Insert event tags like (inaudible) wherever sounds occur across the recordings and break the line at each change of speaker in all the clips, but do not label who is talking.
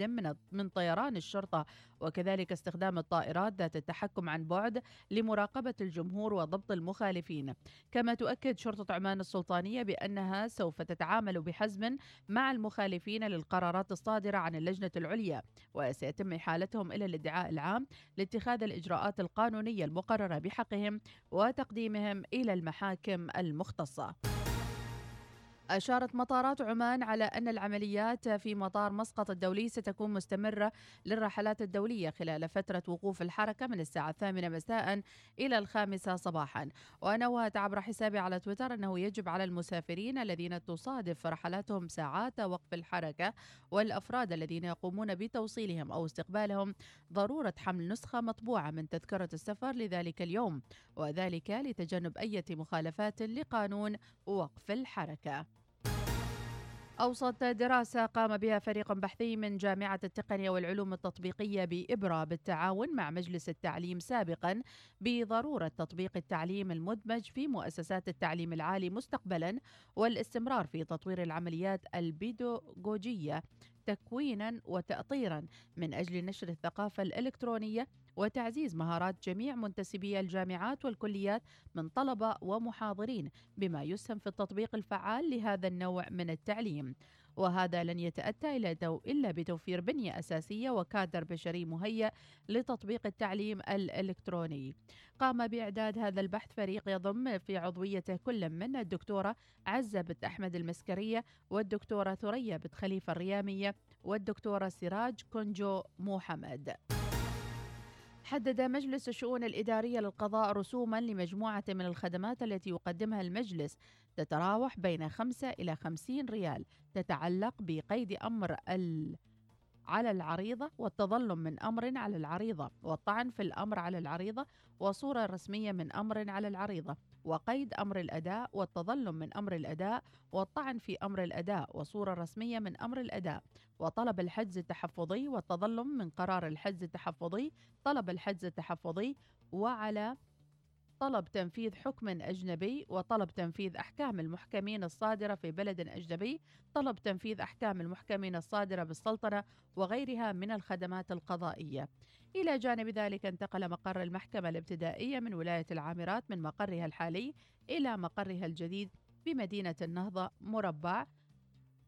واحد من من طيران الشرطة وكذلك استخدام الطائرات ذات التحكم عن بعد لمراقبة الجمهور وضبط المخالفين. كما تؤكد شرطة عمان السلطانية بأنها سوف تتعامل بحزم مع المخالفين للقرارات الصادرة عن اللجنة العليا وسيتم إحالتهم إلى الادعاء العام لاتخاذ الإجراءات القانونية المقررة بحقهم وتقديمهم إلى المحاكم المختصة. أشارت مطارات عمان على أن العمليات في مطار مسقط الدولي ستكون مستمرة للرحلات الدولية خلال فترة وقوف الحركة من الساعة الثامنة مساء إلى الخامسة صباحا. ونوهت عبر حسابي على تويتر أنه يجب على المسافرين الذين تصادف رحلاتهم ساعات وقف الحركة والأفراد الذين يقومون بتوصيلهم أو استقبالهم ضرورة حمل نسخة مطبوعة من تذكرة السفر لذلك اليوم وذلك لتجنب أي مخالفات لقانون وقف الحركة. أوصت دراسة قام بها فريق بحثي من جامعة التقنية والعلوم التطبيقية بإبرة بالتعاون مع مجلس التعليم سابقا بضرورة تطبيق التعليم المدمج في مؤسسات التعليم العالي مستقبلا والاستمرار في تطوير العمليات البيدوغوجية تكوينا وتأطيرا من أجل نشر الثقافة الإلكترونية وتعزيز مهارات جميع منتسبي الجامعات والكليات من طلبة ومحاضرين بما يسهم في التطبيق الفعال لهذا النوع من التعليم. وهذا لن يتأتى إلا بتوفير بنية أساسية وكادر بشري مهيأ لتطبيق التعليم الإلكتروني. قام بإعداد هذا البحث فريق يضم في عضويته كل من الدكتورة عزة بنت أحمد المسكرية والدكتورة ثريا بنت خليفة الريامية والدكتورة سراج كونجو محمد. حدد مجلس الشؤون الإدارية للقضاء رسوما لمجموعة من الخدمات التي يقدمها المجلس تتراوح بين 5 إلى 50 ريال تتعلق بقيد أمر ال على العريضة والتظلم من أمر على العريضة والطعن في الأمر على العريضة وصورة رسمية من أمر على العريضة. وقيد أمر الأداء والتظلم من أمر الأداء والطعن في أمر الأداء وصورة رسمية من أمر الأداء وطلب الحجز التحفظي والتظلم من قرار الحجز التحفظي طلب الحجز التحفظي وعلى طلب تنفيذ حكم أجنبي وطلب تنفيذ أحكام المحكمين الصادرة في بلد أجنبي طلب تنفيذ أحكام المحكمين الصادرة بالسلطنة وغيرها من الخدمات القضائية. إلى جانب ذلك انتقل مقر المحكمة الابتدائية من ولاية العامرات من مقرها الحالي إلى مقرها الجديد بمدينة النهضة مربع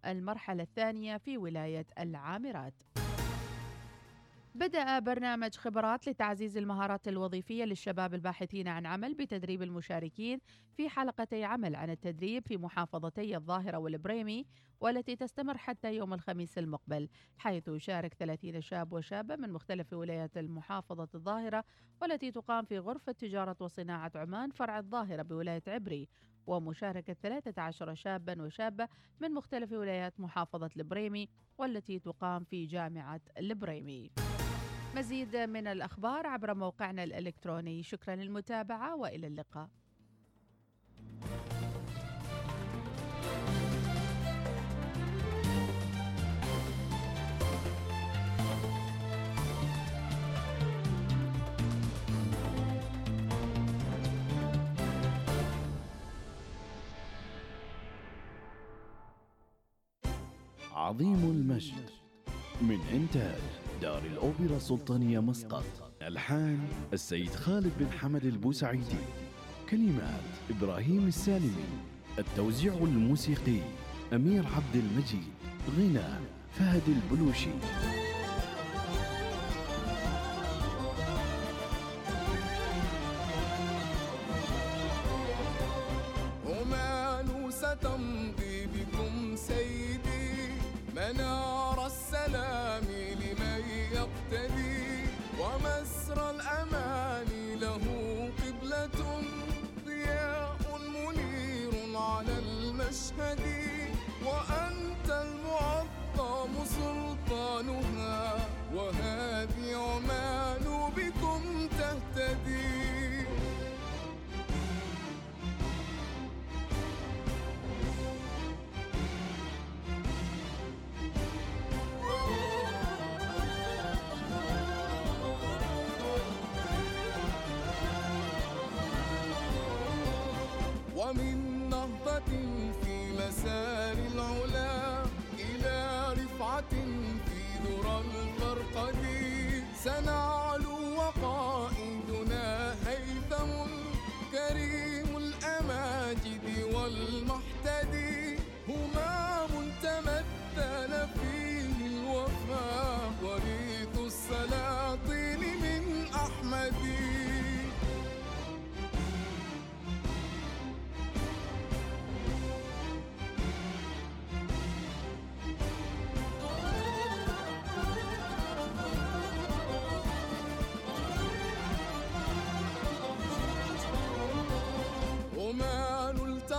المرحلة الثانية في ولاية العامرات. بدأ برنامج خبرات لتعزيز المهارات الوظيفية للشباب الباحثين عن عمل بتدريب المشاركين في حلقتي عمل عن التدريب في محافظتي الظاهرة والبريمي والتي تستمر حتى يوم الخميس المقبل حيث يشارك 30 شاب وشابة من مختلف ولايات المحافظة الظاهرة والتي تقام في غرفة تجارة وصناعة عمان فرع الظاهرة بولاية عبري ومشاركة 13 شابا وشابة من مختلف ولايات محافظة البريمي والتي تقام في جامعة البريمي. مزيد من الأخبار عبر موقعنا الإلكتروني. شكرا للمتابعة وإلى اللقاء.
عظيم المجد من إنتاج دار الأوبرا السلطانية مسقط. ألحان السيد خالد بن حمد البوسعيدي. كلمات إبراهيم السالمي. التوزيع الموسيقي أمير عبد المجيد. غناء فهد البلوشي.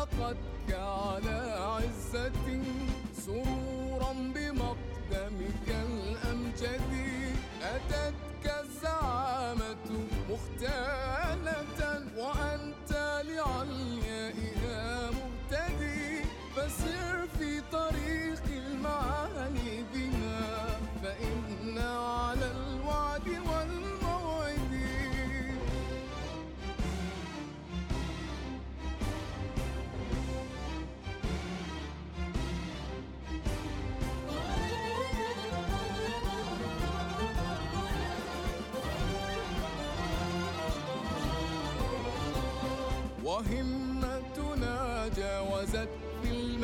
التقتك على عزة سرورا بمقدمك الأمجد. أتتك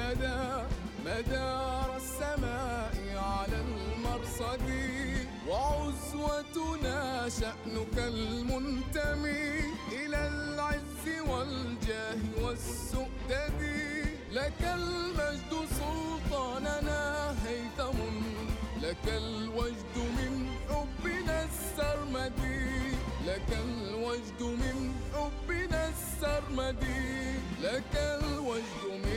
المدى مدار السماء على المرصد وعزوتنا شأنك المنتمي إلى العز والجاه والسؤدد. لك المجد سلطاننا هيثم لك الوجد من حبنا السرمدي لك الوجد من حبنا السرمدي لك الوجد من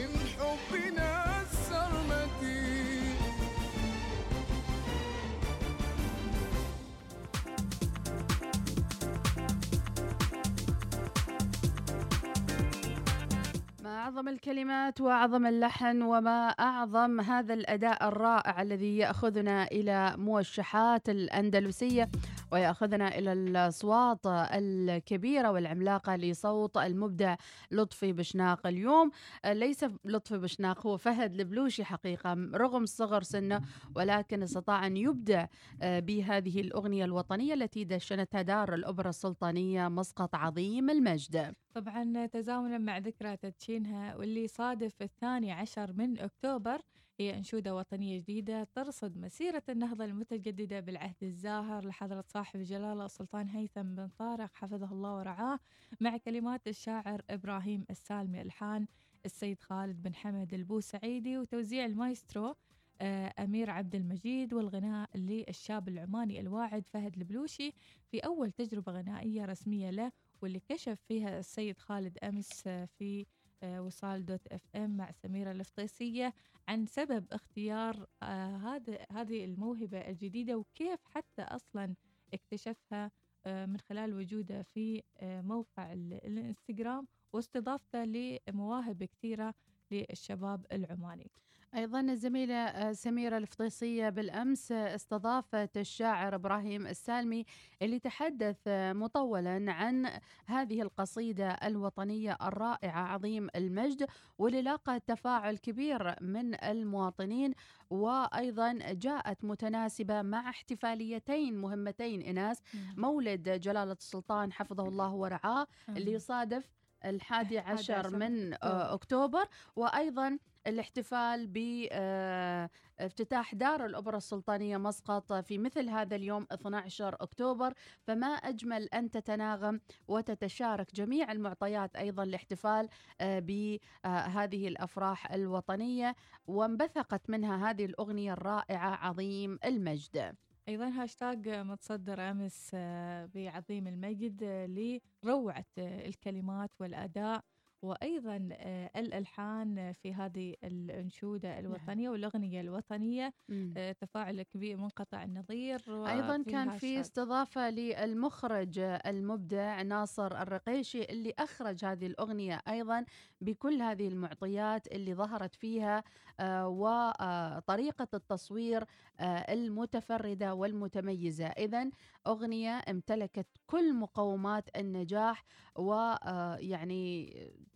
أعظم الكلمات وأعظم اللحن وما أعظم هذا الأداء الرائع الذي يأخذنا إلى موشحات الأندلسية ويأخذنا إلى الأصوات الكبيرة والعملاقة لصوت المبدع لطفي بشناق اليوم. ليس لطفي بشناق هو فهد البلوشي حقيقة رغم صغر سنه ولكن استطاع أن يبدع بهذه الأغنية الوطنية التي دشنتها دار الأوبرا السلطانية مسقط عظيم المجد.
طبعا تزامنا مع ذكرى تدشينها واللي صادف الثاني عشر من أكتوبر هي أنشودة وطنية جديدة ترصد مسيرة النهضة المتجددة بالعهد الزاهر لحضرة صاحب الجلالة السلطان هيثم بن طارق حفظه الله ورعاه مع كلمات الشاعر إبراهيم السالمي ألحان السيد خالد بن حمد البوسعيدي وتوزيع المايسترو آه، أمير عبد المجيد والغناء للشاب العماني الواعد فهد البلوشي في أول تجربة غنائية رسمية له واللي كشف فيها السيد خالد أمس آه، في وصال dot FM مع سميرة الفطيسية عن سبب اختيار آه، هذه الموهبة الجديدة وكيف حتى أصلا اكتشفها آه، من خلال وجوده في آه، موقع ال- الانستغرام واستضافته لمواهب كثيرة للشباب العماني.
أيضا الزميلة آه، سميرة الفطيسية بالأمس آه، استضافت الشاعر إبراهيم السالمي اللي تحدث آه، مطولا عن هذه القصيدة الوطنية الرائعة عظيم المجد واللي لاقت تفاعل كبير من المواطنين وأيضا جاءت متناسبة مع احتفاليتين مهمتين إناس مولد جلالة السلطان حفظه الله ورعاه اللي يصادف الحادي عشر من آه، أكتوبر وأيضا الاحتفال بافتتاح دار الأوبرا السلطانية مسقط في مثل هذا اليوم 12 أكتوبر. فما أجمل أن تتناغم وتتشارك جميع المعطيات أيضا الاحتفال آه، بهذه الأفراح الوطنية. وانبثقت منها هذه الأغنية الرائعة عظيم المجد.
أيضا هاشتاج متصدر أمس آه، بعظيم المجد آه، لروعة آه، الكلمات والأداء وأيضا آه، الألحان في هذه الأنشودة الوطنية والأغنية الوطنية
مم.
آه، تفاعل كبير منقطع النظير
أيضا
وفي
كان في. استضافة للمخرج المبدع ناصر الرقيشي اللي أخرج هذه الأغنية أيضا بكل هذه المعطيات اللي ظهرت فيها آه، وطريقة التصوير المتفردة والمتميزة اذا أغنية امتلكت كل مقومات النجاح ويعني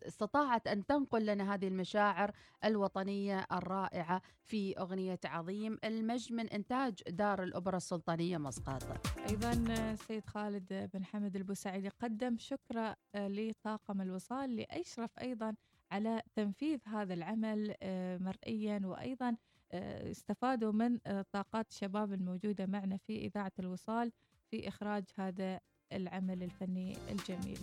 استطاعت أن تنقل لنا هذه المشاعر الوطنية الرائعة في أغنية عظيم المجد من إنتاج دار الأوبرا السلطانية مسقط.
أيضا السيد خالد بن حمد البوسعيدي قدم شكره آه، لطاقم الوصال اللي أشرف أيضا على تنفيذ هذا العمل آه، مرئيا وأيضا آه، استفادوا من طاقات الشباب الموجودة معنا في إذاعة الوصال في إخراج هذا العمل الفني الجميل.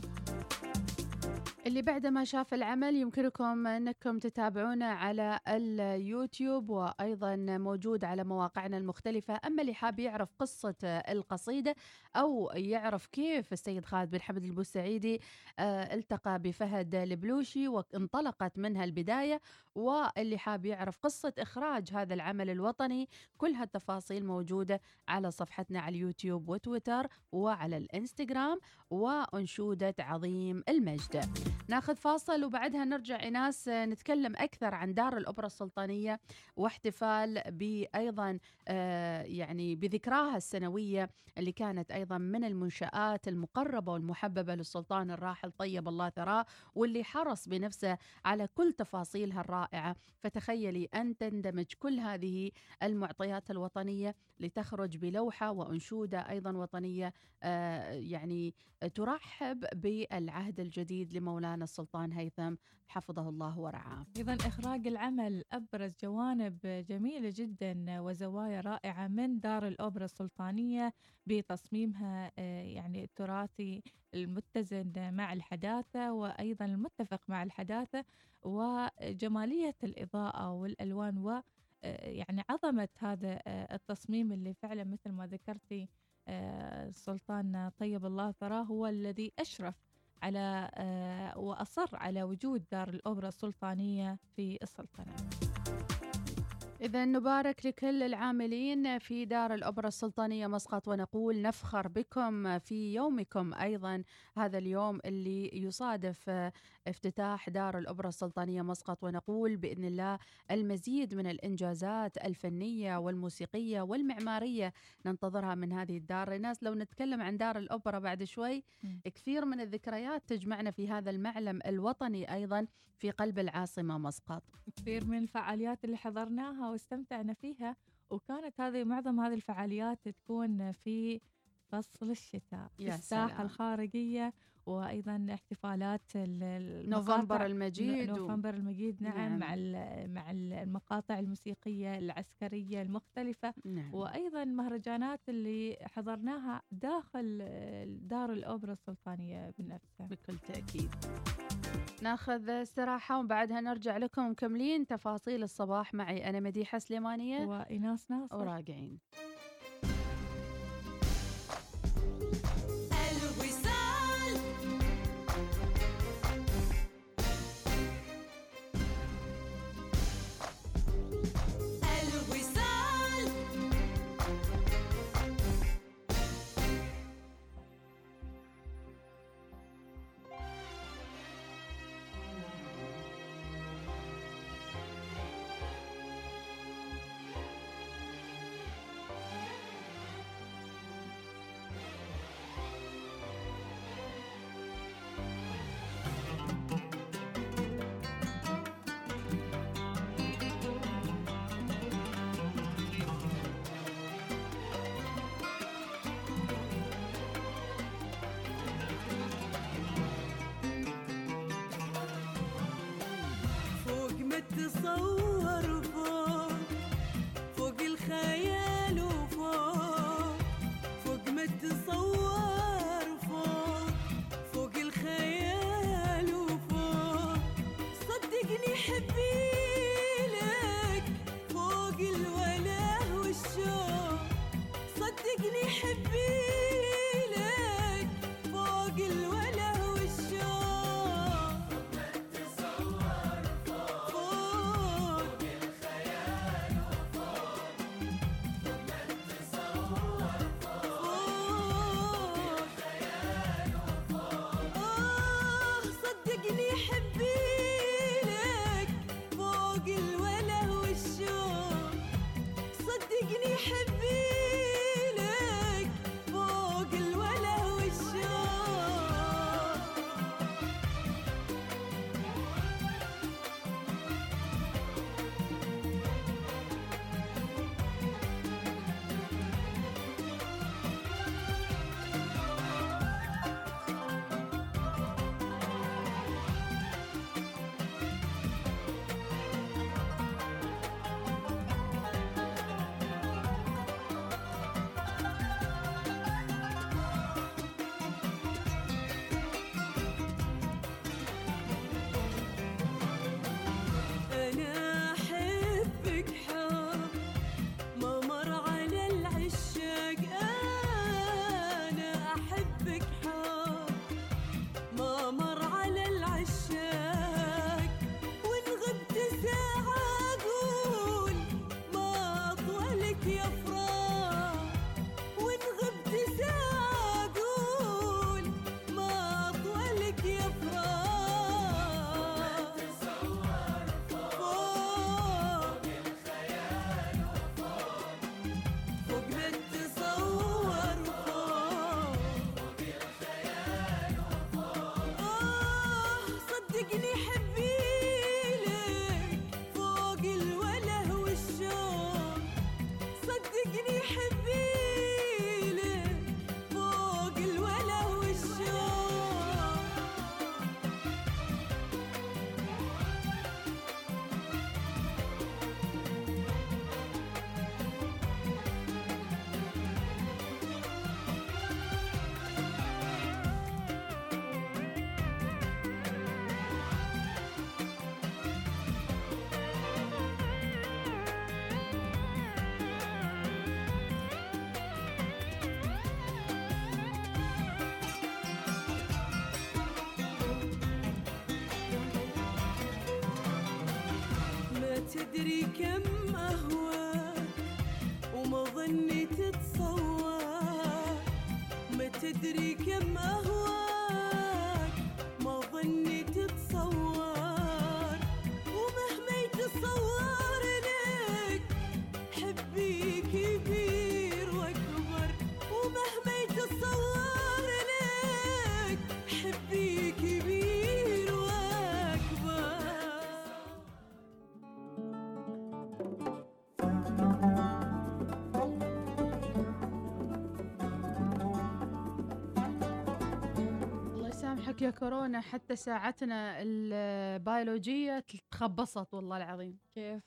اللي بعد ما شاف العمل يمكنكم أنكم تتابعونا على اليوتيوب وأيضا موجود على مواقعنا المختلفة. أما اللي حاب يعرف قصة القصيدة أو يعرف كيف السيد خالد بن حمد البوسعيدي آه، التقى بفهد البلوشي وانطلقت منها البداية واللي حاب يعرف قصة إخراج هذا العمل الوطني كل هالتفاصيل موجودة على صفحتنا على اليوتيوب وتويتر وعلى الإنستغرام وأنشودة عظيم المجد. ناخذ فاصل وبعدها نرجع إناس آه، نتكلم أكثر عن دار الأوبرا السلطانية واحتفال بأيضا آه، يعني بذكراها السنوية اللي كانت أيضا من المنشآت المقربة والمحببة للسلطان الراحل طيب الله ثراه واللي حرص بنفسه على كل تفاصيلها الرائعة. فتخيلي أن تندمج كل هذه المعطيات الوطنية لتخرج بلوحة وأنشودة أيضا وطنية آه، يعني ترحب بالعهد الجديد لمولانا السلطان هيثم حفظه الله ورعاه.
أيضا إخراج العمل أبرز جوانب جميلة جدا وزوايا رائعة من دار الأوبرا السلطانية بتصميمها آه، يعني التراثي المتزن مع الحداثة وأيضا المتفق مع الحداثة وجمالية الإضاءة والألوان و آه، يعني عظمة هذا آه، التصميم اللي فعلا مثل ما ذكرتي السلطان طيب الله ثراه هو الذي أشرف على آه، وأصر على وجود دار الأوبرا السلطانية في السلطنة.
إذا نبارك لكل العاملين في دار الأوبرا السلطانية مسقط ونقول نفخر بكم في يومكم أيضا. هذا اليوم اللي يصادف افتتاح دار الأوبرا السلطانية مسقط ونقول بإذن الله المزيد من الإنجازات الفنية والموسيقية والمعمارية ننتظرها من هذه الدار. الناس لو نتكلم عن دار الأوبرا بعد شوي. كثير من الذكريات تجمعنا في هذا المعلم الوطني أيضا في قلب العاصمة مسقط.
كثير من الفعاليات اللي حضرناها واستمتعنا فيها وكانت هذه معظم هذه الفعاليات تكون في فصل الشتاء في
يا
الساحة
سلام.
الخارجية وأيضا احتفالات ال- ال-
نوفمبر المجيد و-
نوفمبر المجيد نعم,
نعم.
مع مع ال- المقاطع الموسيقية العسكرية المختلفة
نعم.
وأيضا المهرجانات اللي حضرناها داخل دار الأوبرا السلطانية بنفسها
بكل تأكيد ناخذ استراحة وبعدها نرجع لكم مكملين تفاصيل الصباح معي أنا مديحة سليمانية
وإناس ناصر.
وراجعين
تدري كم أهواك وما ظنيت تتصور ما تدري كم أهواك
كورونا حتى ساعتنا البيولوجية تخبصت والله العظيم.
كيف؟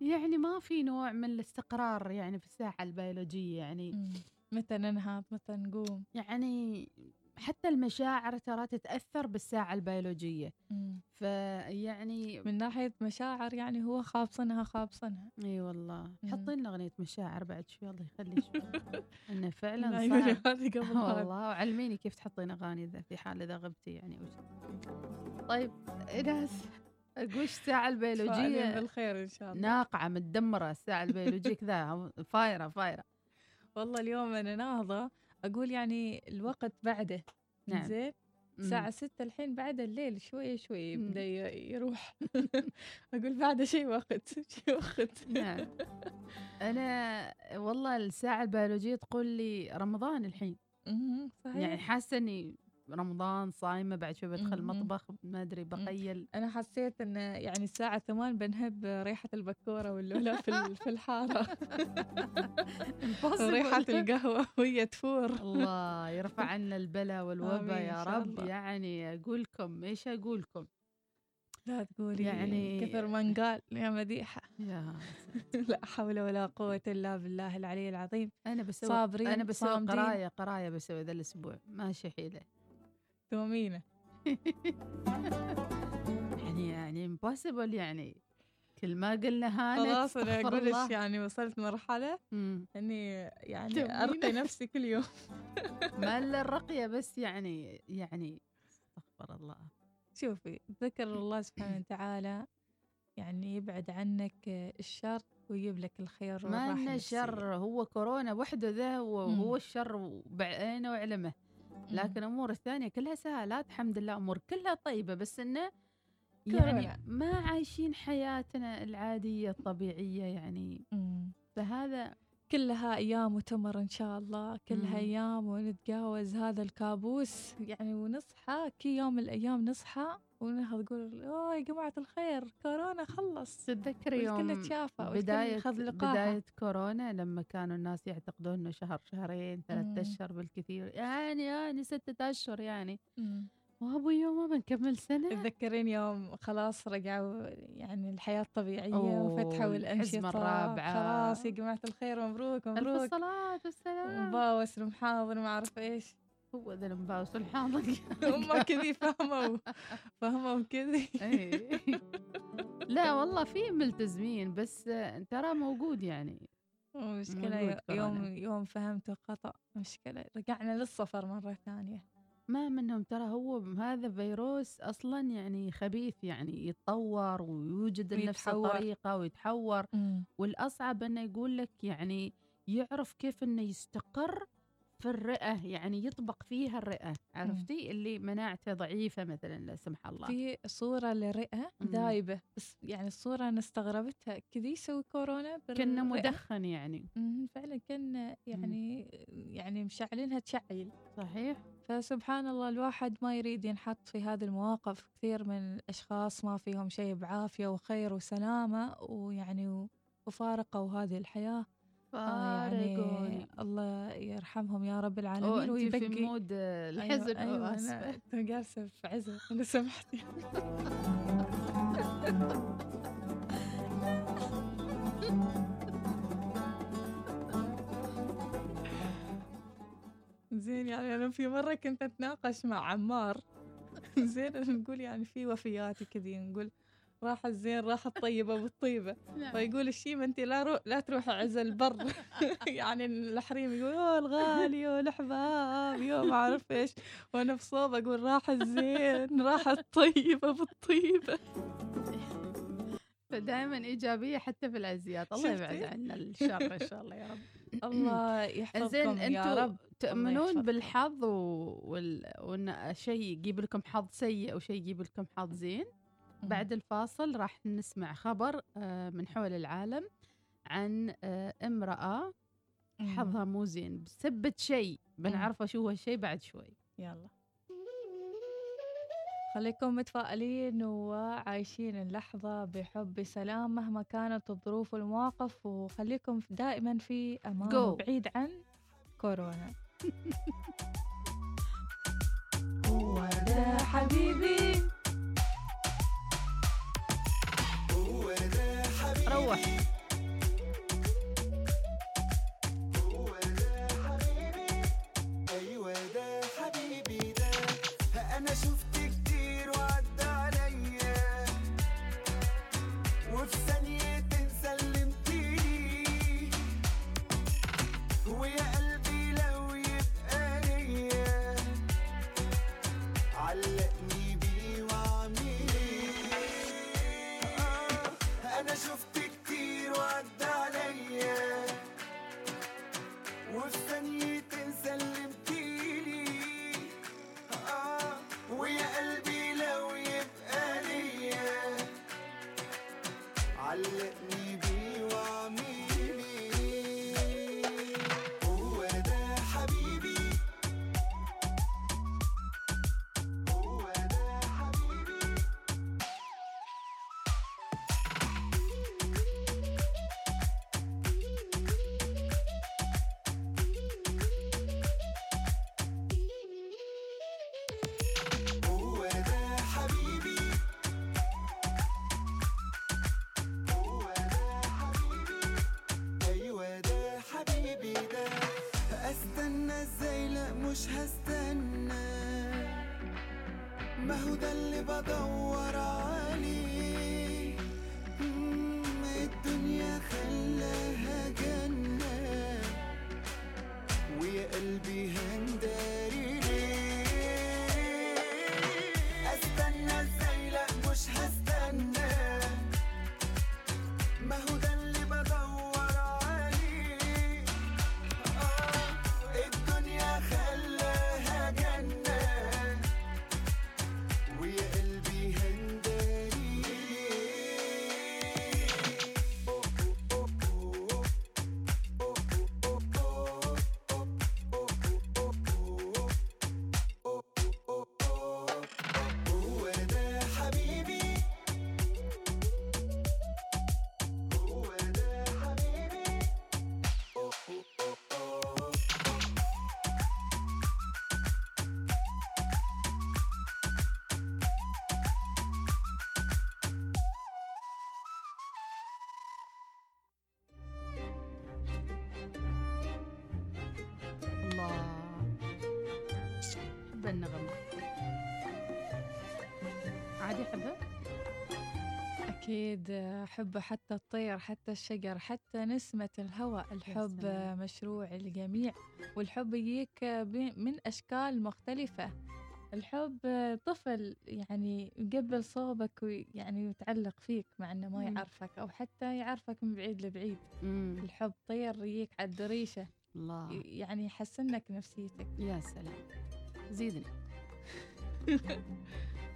يعني ما في نوع من الاستقرار يعني في الساعة البيولوجية يعني.
متى ننهض؟ متى نقوم؟
يعني حتى المشاعر ترى تتأثر بالساعة البيولوجية.
مم.
فيعني
من ناحية مشاعر يعني هو خابصنها خابصنها.
إي والله.
مم.
حطي لنا أغنية مشاعر بعد شوي الله يخلي شوي. (laughs) إنه فعلا صعب. (laughs) والله وعلميني كيف تحطين أغاني إذا في حال إذا غبتي يعني. وش طيب ايناس وش الساعة البيولوجية؟
بالخير إن شاء الله.
ناقعة متدمرة الساعة البيولوجية كذا فايرة فايرة.
والله اليوم أنا ناهضة أقول يعني الوقت بعده.
نعم.
زين. الساعة ستة الحين بعد الليل شوي شوي ي- يروح. (laughs) أقول بعده شي وقت (laughs) شي وقت.
نعم. أنا والله الساعة البيولوجية تقول لي رمضان الحين.
صحيح.
يعني حاسة إني رمضان صايمة بعد شوي بدخل
مم.
مطبخ ما أدري بخيل.
أنا حسيت إن يعني الساعة ثمان بنهب ريحة البكورة واللولا في في الحارة. وريحة القهوة وهي تفور.
الله يرفع عنا البلاء والوباء
آمين
يا رب. يعني أقول لكم إيش أقول لكم
لا تقولي
يعني-
كثر من قال يا مديحة.
يا (laughs)
لا حول ولا قوة إلا بالله العلي العظيم.
أنا بسوي
صابرين
أنا بسوي
صامدين.
قراية قراية بسوي ذا الأسبوع. ماشي حيلة.
دومينة (laughs)
يعني يعني impossible يعني كل ما قلنا هانت
خلاص أقول
الله.
لك يعني وصلت مرحلة
مم.
إني يعني
دومينة.
أرقي نفسي كل يوم (laughs)
ما إلا الرقية بس يعني يعني استغفر الله
شوفي ذكر الله سبحانه وتعالى يعني يبعد عنك الشر ويجيب لك الخير
ما
النفسية.
شر هو كورونا وحده ذا هو,
مم.
هو الشر بعينه وعلمه لكن الأمور الثانية كلها سهالات الحمد لله أمور كلها طيبة بس إنه يعني. ما عايشين حياتنا العادية الطبيعية يعني. فهذا
كلها أيام وتمر إن شاء الله كلها
مم.
أيام ونتجاوز هذا الكابوس يعني ونصحى كل يوم من الأيام نصحى ونهض نقول أوه يا جماعة الخير كورونا خلص
تتذكر يوم
تشافى والكل
بداية بداية كورونا لما كانوا الناس يعتقدون إنه شهر شهرين ثلاثة. أشهر بالكثير يعني يعني ستة أشهر يعني
مم.
وابو يوم ما بنكمل سنة.
تذكرين يوم خلاص رجعوا يعني الحياة الطبيعية وفتحوا الأنشطة.
الرابعة.
خلاص يا جماعة الخير مبروك
ألف
مبروك.
الصلاة والسلام.
مباوس المحاضر ما أعرف إيش.
هو ذا المباوس الحاضر (laughs)
هم كذي فهموا فهموا كذي.
إيه. لا والله في ملتزمين بس ترى موجود يعني.
مشكلة يوم. يوم فهمت خطأ مشكلة. رجعنا للصفر مرة ثانية.
ما منهم. ترى هو هذا فيروس أصلا يعني خبيث يعني يتطور ويوجد لنفسه
ويتحور.
طريقة ويتحور. والأصعب إنه يقول لك يعني يعرف كيف إنه يستقر في الرئة يعني يطبق فيها الرئة. عرفتي؟ اللي مناعته ضعيفة مثلا لا سمح الله.
في صورة للرئة
مم.
دايبة بس يعني الصورة أنا استغربتها. كذي يسوي كورونا
كنا. مدخن يعني.
مم، فعلا كان يعني يعني مشعلينها تشعل
صحيح.
فسبحان الله الواحد ما يريد ينحط في هذه المواقف كثير من الأشخاص ما فيهم شيء بعافية وخير وسلامة ويعني وفارقوا هذه الحياة. آه يعني الله يرحمهم يا رب العالمين ويبقي
في مود آه، الحزن
أيوة, أيوة. أنا جالسة في عزة لو سمحتي. (laughs) زين يعني أنا في مرة كنت أتناقش مع عمار. (laughs) زين نقول يعني في وفيات كذي نقول راح الزين راح الطيبة بالطيبة (laughs)
نعم.
فيقول الشيمة أنت لا رو... لا تروح عز البر. (laughs) يعني الحريم يقول أوه الغالي والحباب يو ما أعرف إيش. وأنا في صوب أقول راح الزين راح الطيبة بالطيبة
فدائما إيجابية حتى في العزيات الله يبعد؟ عنا الشر إن شاء الله يا رب. (clears throat)
الله يحفظكم يا رب
تؤمنون. بالحظ و... وال... وان شيء يجيب لكم حظ سيء أو شيء يجيب لكم حظ زين. بعد الفاصل راح نسمع خبر آه، من حول العالم عن آه، امرأة. حظها مو زين سبت شيء بنعرفه شو هو الشيء بعد شوي
يلا خليكم متفائلين وعايشين اللحظة بحب بسلام مهما كانت الظروف والمواقف وخليكم دائما في أمان
Go.
وبعيد عن كورونا. هو ده حبيبي.
روح.
هو
النغمة عادي حبه
أكيد أحب حتى الطير حتى الشجر حتى نسمة الهواء. الحب. مشروع الجميع والحب يجيك من أشكال مختلفة. الحب طفل يعني يقبل صوبك ويعني يتعلق فيك مع إنه ما. يعرفك أو حتى يعرفك من بعيد لبعيد.
مم.
الحب طير يجيك على الدريشة.
الله.
يعني يحسن لك نفسيتك.
يا سلام. زيدني (laughs)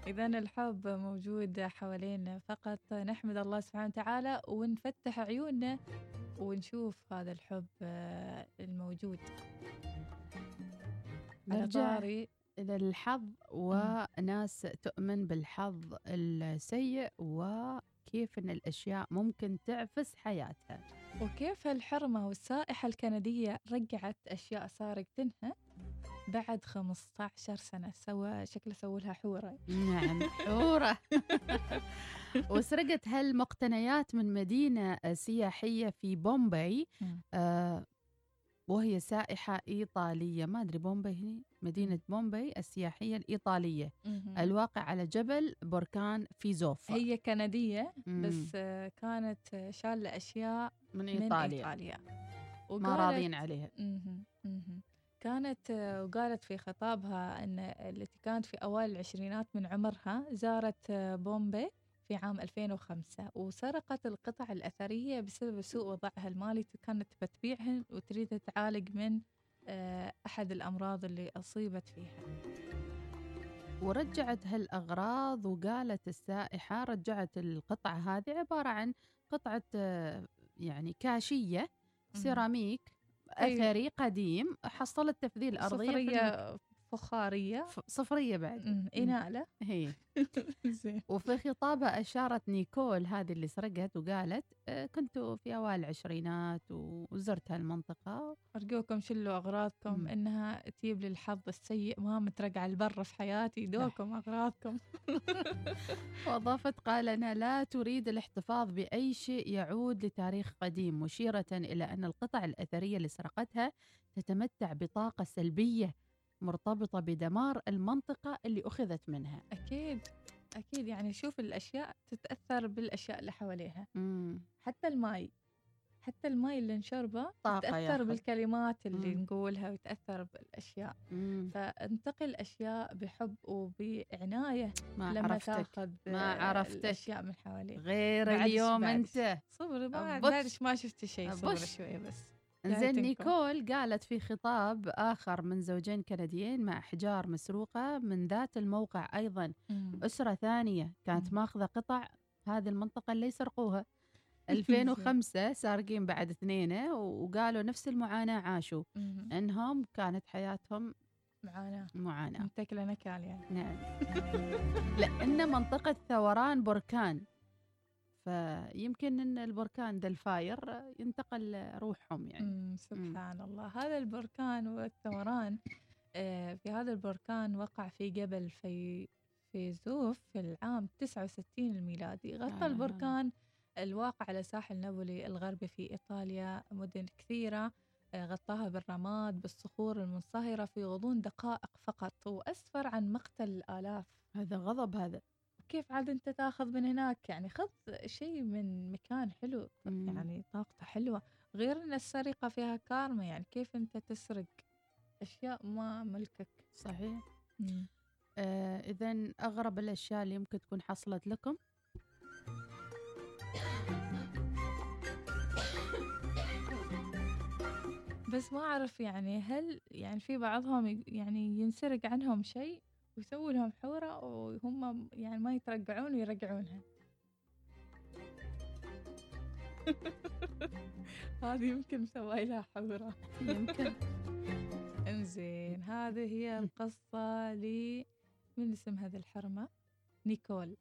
إذا الحب موجود حوالينا فقط. نحمد الله سبحانه وتعالى ونفتح عيوننا ونشوف هذا الحب آه، الموجود.
نرجع إلى الحظ وناس تؤمن بالحظ السيء وكيف أن الأشياء ممكن تعفس حياتها.
وكيف الحرمة والسائحة الكندية رجعت أشياء سارقتنها بعد 15 سنة سوى شكله سووا لها حورة.
نعم حورة. (laughs) وسرقت هالمقتنيات من مدينة سياحية في بومباي.
مم.
آه وهي سائحة إيطالية. ما أدري بومباي هنا مدينة بومباي السياحية الإيطالية. الواقع على جبل بركان فيزوفا.
هي كندية. بس آه، كانت شالة أشياء
من
من
إيطاليا.
إيطاليا.
ما
وقالت-
راضين عليها.
كانت وقالت في خطابها أن التي كانت في أوائل العشرينات من عمرها زارت بومبي في عام 2005 وسرقت القطع الأثرية بسبب سوء وضعها المالي كانت بتبيعهن وتريد تتعالج من أحد الأمراض اللي أصيبت فيها.
ورجعت هالأغراض وقالت السائحة رجعت القطعة هذه عبارة عن قطعة يعني كاشية سيراميك
أيوة.
أثري قديم حصلت تفذيل المك-
صفرية فخارية.
صفرية بعد
إنالة.
هي. (laughs) وفي خطابها أشارت نيكول هذه اللي سرقت وقالت آه، كنت في أوائل العشرينات وزرت هالمنطقة.
أرجوكم شلوا أغراضكم
مم.
إنها تجيب لي الحظ السيء ما مترقع البر في حياتي دوكم أغراضكم. (laughs) (laughs)
وأضافت قال أنها لا تريد الاحتفاظ بأي شيء يعود لتاريخ قديم مشيرة إلى أن القطع الأثرية اللي سرقتها تتمتع بطاقة سلبية. مرتبطة بدمار المنطقة اللي أخذت منها
أكيد أكيد يعني شوف الأشياء تتأثر بالأشياء اللي حواليها
مم.
حتى الماي حتى الماي اللي نشربه تأثر
ياخذ.
بالكلمات اللي
مم.
نقولها وتأثر بالأشياء
مم.
فانتقل أشياء بحب وبعناية
ما
لما
عرفتك
تأخذ
ما عرفتك.
الأشياء من حواليك
غير اليوم
بعدش.
أنت
صبر ما. بعدش ما شفت شيء صبر
أبش.
شوية بس
زين
جايتنكم.
نيكول قالت في خطاب آخر من زوجين كنديين مع أحجار مسروقة من ذات الموقع أيضا.
مم.
أسرة ثانية كانت. ماخذة قطع هذه المنطقة اللي سرقوها 2005 (laughs) سارقين بعد اثنين وقالوا نفس المعاناة عاشوا.
مم.
إنهم كانت حياتهم
معانا
معاناة.
متكلة نكال يعني.
نعم. (laughs) لأن منطقة ثوران بركان. فيمكن إن البركان ذا ال fire ينتقل روحهم يعني.
مم. سبحان الله. هذا البركان والثوران آه، في هذا البركان وقع في جبل في فيزوف في العام 69 الميلادي. غطى
آه.
البركان الواقع على ساحل نابولي الغربي في إيطاليا مدن كثيرة آه، غطاها بالرماد بالصخور المنصهرة في غضون دقائق فقط وأسفر عن مقتل الآلاف.
هذا غضب هذا.
كيف عاد أنت تاخذ من هناك؟ يعني خذ شيء من مكان حلو
مم.
يعني طاقته حلوة. غير أن السرقة فيها كارما يعني كيف أنت تسرق أشياء ما ملكك؟
صحيح. آه اذا أغرب الأشياء اللي يمكن تكون حصلت لكم.
بس ما أعرف يعني هل يعني في بعضهم يعني ينسرق عنهم شيء؟ ويسووا لهم حورة وهم يعني ما يترقعون ويرجعونها. (laughs) هذه يمكن مسوي لها حورة.
يمكن.
انزين هذه هي القصة ل من اسم هذه الحرمة؟ نيكول.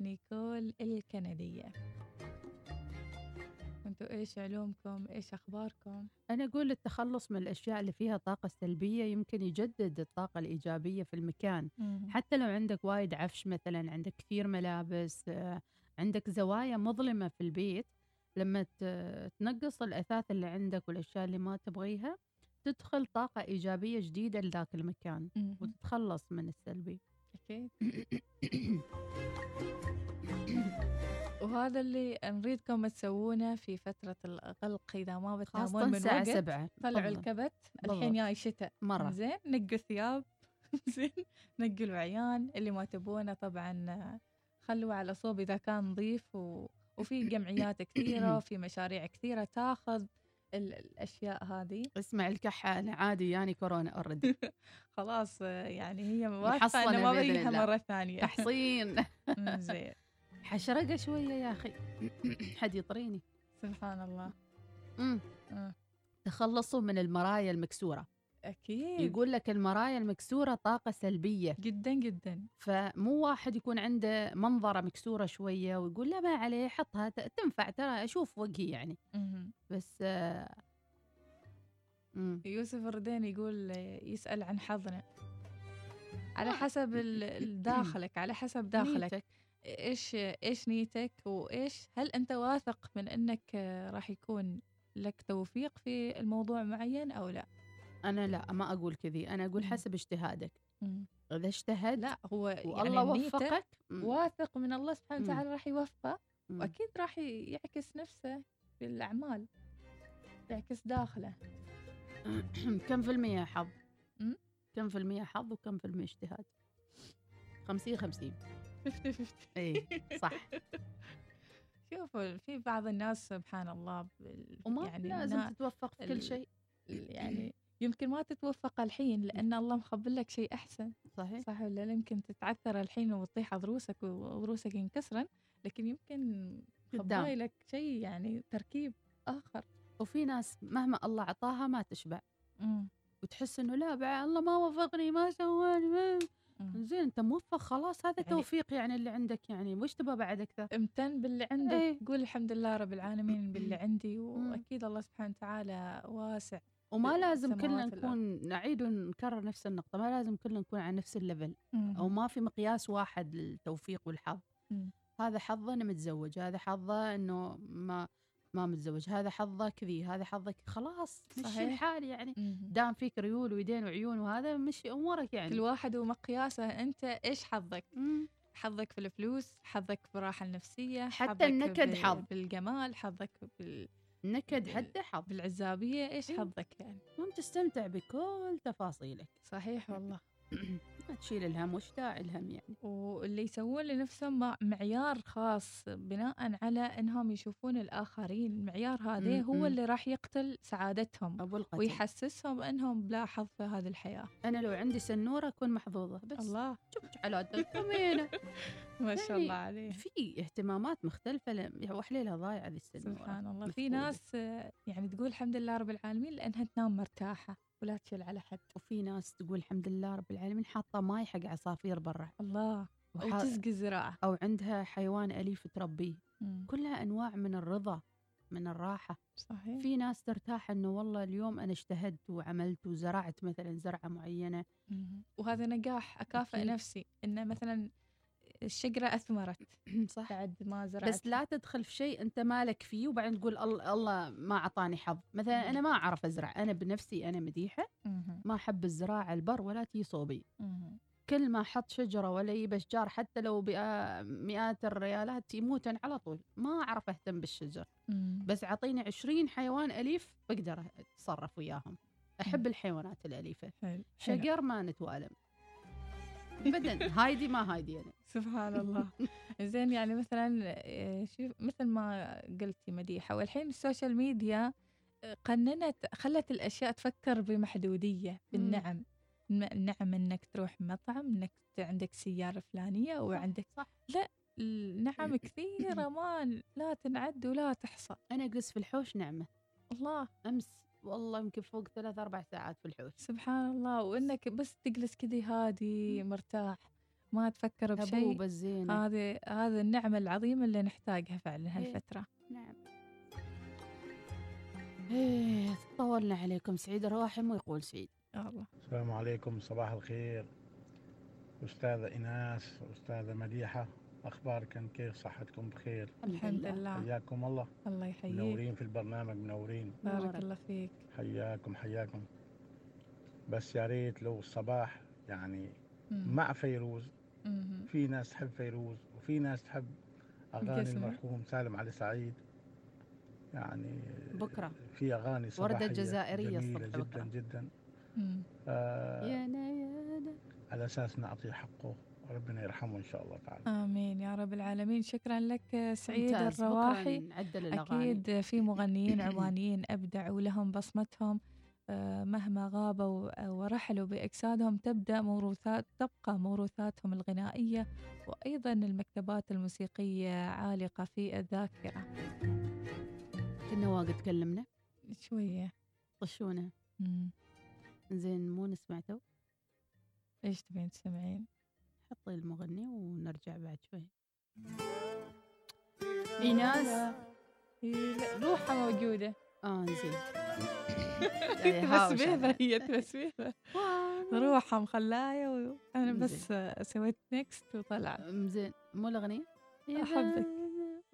نيكول الكندية. أنتوا إيش علومكم؟ إيش اخباركم؟
أنا أقول التخلص من الأشياء اللي فيها طاقة سلبية يمكن يجدد الطاقة الإيجابية في المكان. حتى لو عندك وايد عفش مثلا عندك كثير ملابس آه، عندك زوايا مظلمة في البيت لما تنقص الأثاث اللي عندك والأشياء اللي ما تبغيها تدخل طاقة إيجابية جديدة لذاك المكان
مهم.
وتتخلص من السلبي.
أكيد. (coughs) وهذا اللي نريدكم تسوونه في فترة الغلق. إذا ما بتنامون من
الساعة
وقت
سبعة.
طلعوا. الكبت. الحين جاي شتاء.
مرة.
زين نقوا ثياب (laughs) زين نقوا العيان اللي ما تبونه طبعا خلوه على صوب إذا كان نظيف. و... وفي (coughs) جمعيات كثيرة وفي (coughs) مشاريع كثيرة تاخذ ال- الأشياء هذه.
اسمع الكحة أنا عادي يعني كورونا اوريدي (laughs)
خلاص يعني هي
محصنة
إنه ما بيجيها
الله.
مرة ثانية.
تحصين. (laughs)
زين.
حشرقة شوية يا أخي. (coughs) حد يطريني؟
سبحان الله.
مم.
مم.
تخلصوا من المرايا المكسورة.
أكيد.
يقول لك المرايا المكسورة طاقة سلبية.
جدا جدا.
فمو واحد يكون عنده منظرة مكسورة شوية ويقول لا ما عليه حطها تنفع ترى أشوف وجهي يعني.
مهم.
بس آه، مم.
يوسف الردين يقول يسأل عن حظنا. على حسب ال- ال- داخلك على حسب داخلك.
نيتك.
إيش إيش نيتك وإيش هل أنت واثق من إنك آه، راح يكون لك توفيق في الموضوع معين أو لا
أنا لا ما أقول كذي أنا أقول
مم.
حسب اجتهادك. إذا اجتهد
لا هو
والله
يعني
وفقك.
واثق من الله سبحانه. وتعالى راح يوفقه. وأكيد راح يعكس نفسه بالاعمال يعكس داخله (clears throat)
كم في المية حظ؟ كم في المية حظ وكم في المية اجتهاد خمسين خمسين
50 50
اي صح.
شوف في بعض الناس سبحان الله
وما
يعني
لازم تتوفق في كل شيء.
يعني يمكن ما تتوفق الحين لأن الله مخبل لك شيء أحسن.
صحيح.
صح ولا لا؟ يمكن تتعثر الحين وتطيح ضروسك وضروسك ينكسرن لكن يمكن. خباي لك شيء يعني تركيب آخر.
وفي ناس مهما الله عطاها ما تشبع.
مم.
وتحس إنه لا بعد الله ما وفقني ما سواني. زين انت موفق خلاص هذا
يعني-
توفيق يعني اللي عندك يعني وش تبغى بعد أكثر؟
امتن باللي عندك
إيه.
قول الحمد لله رب العالمين (clears throat) باللي عندي وأكيد الله سبحانه وتعالى واسع
وما لازم كلنا. نكون نعيد ونكرر نفس النقطة ما لازم كلنا نكون على نفس الليفل أو ما في مقياس واحد للتوفيق والحظ
مم.
هذا حظه انه متزوج هذا حظه إنه ما ما متزوج هذا حظه كذي هذا حظه كذي. خلاص مشي. الحال يعني. دام فيك ريول ويدين وعيون وهذا مشي أمورك يعني
كل واحد ومقياسه أنت إيش حظك
مم.
حظك في الفلوس حظك في الراحة النفسية
حتى
حظك
النكد حظ.
بالجمال حظك بال...
نكد حتى حظ
بالعزابية إيش
إيه.
حظك يعني
المهم تستمتع بكل تفاصيلك
صحيح والله (coughs)
ما تشيل الهم وش داعي الهم يعني؟
واللي يسوون لنفسهم مع- معيار خاص بناء على إنهم يشوفون الآخرين. المعيار هذا هو. اللي راح يقتل سعادتهم
أبو القتل
ويحسسهم إنهم بلا حظ في هذه الحياة.
أنا لو عندي سنورة أكون محظوظة بس
الله.
شوف حالاتك ثمينه (laughs)
ما شاء
يعني
الله عليه.
في اهتمامات مختلفة وحليلها ضايعه ذي السنورة.
سبحان الله. في. ناس آه، يعني تقول الحمد لله رب العالمين لأنها تنام مرتاحة. ولا تشيل على حد.
وفي ناس تقول الحمد لله رب العالمين حاطة ماي حق عصافير برا.
الله.
وح-
وتسقي الزراعه
أو عندها حيوان أليف تربيه. كلها أنواع من الرضا من الراحة.
صحيح.
في ناس ترتاح إنه والله اليوم أنا اجتهدت وعملت وزرعت مثلا زرعة معينة.
مم. وهذا نجاح أكافئ
أكيد.
نفسي. إنه مثلا الشجره أثمرت (clears throat)
صح
بعد ما زرعت
بس لا تدخل في شيء أنت مالك فيه وبعدين تقول الله الله ما أعطاني حظ مثلا. أنا ما أعرف أزرع أنا بنفسي أنا
مديحة.
ما أحب الزراعة البر ولا تي صوبي. كل ما أحط شجرة ولا يجيب أشجار حتى لو بمئات الريالات يموتن على طول ما أعرف أهتم بالشجر. بس أعطيني 20 حيوان أليف بقدر أتصرف وياهم
أحب.
الحيوانات الأليفة
حلو.
شجر ما نتوالم ابدا. هايدي ما هايدي أنا (laughs)
سبحان الله. زين يعني مثلا آه، شوف مثل ما قلتي مديحة والحين ال social media آه، قننت خلت الأشياء تفكر بمحدودية بالنعم. النعم إنك تروح مطعم إنك عندك سيارة فلانية وعندك
صح
النعم (clears throat) كثيرة ما لا تنعد ولا تحصى.
أنا اجلس في الحوش نعمة.
الله.
أمس. والله يمكن فوق ثلاث أربع ساعات في الحوش.
سبحان الله وإنك بس تجلس كذي هادي مرتاح ما تفكر بشيء.
الزينة.
هذه هذه النعمة العظيمة اللي نحتاجها فعلا
إيه.
هالفترة.
نعم. إيه طولنا عليكم سعيد الرواحم ويقول سعيد.
يا الله.
السلام عليكم صباح الخير. أستاذة إيناس أستاذة مديحة. أخباركم كيف صحتكم بخير
الحمد لله
حياكم الله
الله يحييك
منورين في البرنامج منورين
بارك. الله فيك
حياكم حياكم بس يا ريت لو الصباح يعني
مم.
مع فيروز
مهم.
في ناس تحب فيروز وفي ناس تحب أغاني
قسمة.
المرحوم سالم علي سعيد يعني
بكرة.
في أغاني صباحية
جزائرية
جميلة
الصبح
جدا
بكرة.
جدا
مم.
آه
يانا
على أساس نعطيه حقه وربنا يرحمه إن شاء الله تعالى.
آمين. يا رب العالمين. شكرا لك سعيد الرواحي. أكيد في مغنيين عمانيين أبدعوا لهم بصمتهم آه، مهما غابوا ورحلوا بأجسادهم تبدأ موروثات تبقى موروثاتهم الغنائية وأيضا المكتبات الموسيقية عالقة في الذاكرة.
كنا واقد تكلمنا.
شوية.
طشونا. زين مو نسمع تو؟
إيش تبين تسمعين؟
حطي المغني ونرجع بعد شوي.
إيناس؟ لا، روحها موجودة.
آه زين (laughs) يعني على-
هي تسبيبة
wow.
روحها مخلاية وأنا. بس سويت next وطلعت.
زين مو الأغنية؟
أحبك.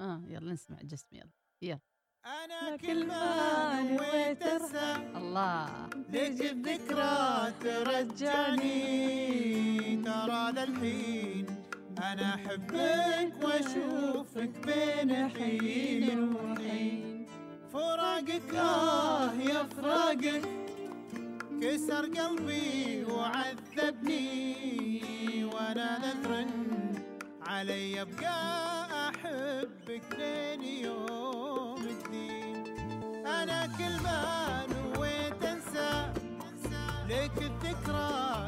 آه يلا نسمع. جسمي يلا.
أنا
كل ما نويت
أنسى.
الله.
ليش الذكرى ترجعني. ترى ذا الحين أنا أحبك وأشوفك بين حين وحين. فراقك آه يا فراقك. كسر قلبي وعذبني. وأنا نذر
علي أبقى أحبك لين يوم لك الذكرى.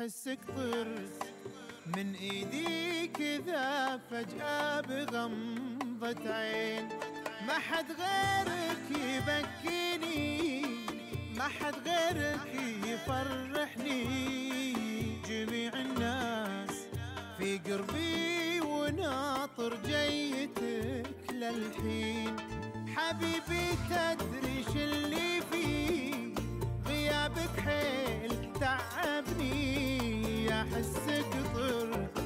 احسك طرت من إيدي كذا فجأة بغمضة عين. ما حد غيرك يبكيني ما حد غيرك يفرحني. جميع الناس في قربي وناطر جيتك للحين. حبيبي تدري ش اللي فيه؟ غيابك حيل تعبني احسك طرت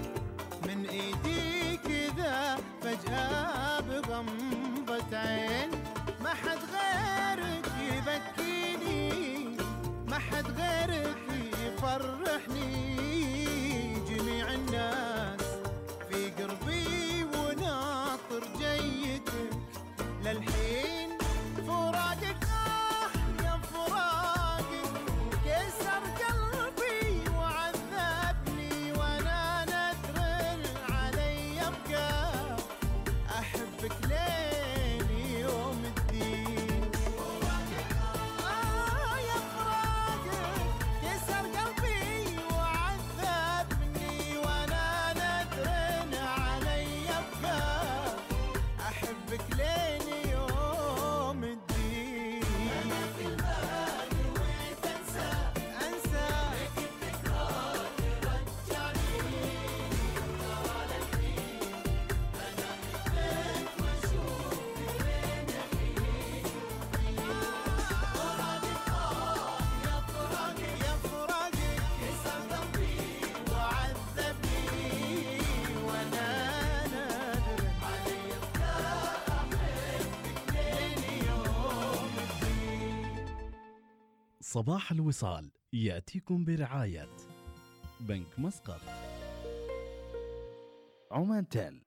من إيدي كذا فجأة بغمضة عين. ما حد غيرك يبكيني ما حد غيرك يفرحني.
صباح الوصال يأتيكم برعاية بنك مسقط. عمان تيل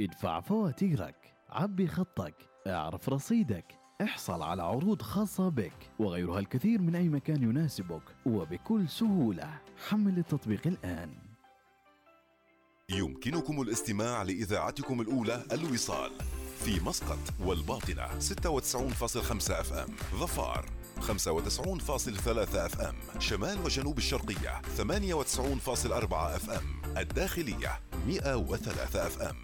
ادفع فواتيرك عبي خطك اعرف رصيدك احصل على عروض خاصة بك وغيرها الكثير من أي مكان يناسبك وبكل سهولة. حمل التطبيق الآن.
يمكنكم الاستماع لإذاعتكم الأولى الوصال في مسقط والباطنة 96.5 FM ظفار. 95.3 FM شمال وجنوب الشرقية 98.4 FM الداخلية 103 FM.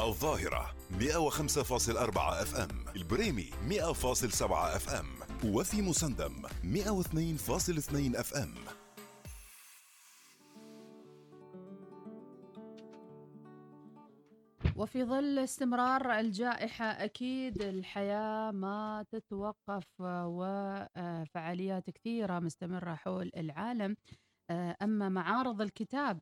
الظاهرة 105.4 FM. البريمي 100.7 FM. وفي مسندم 102.2 FM.
وفي ظل استمرار الجائحة أكيد الحياة ما تتوقف وفعاليات كثيرة مستمرة حول العالم. آه، أما معارض الكتاب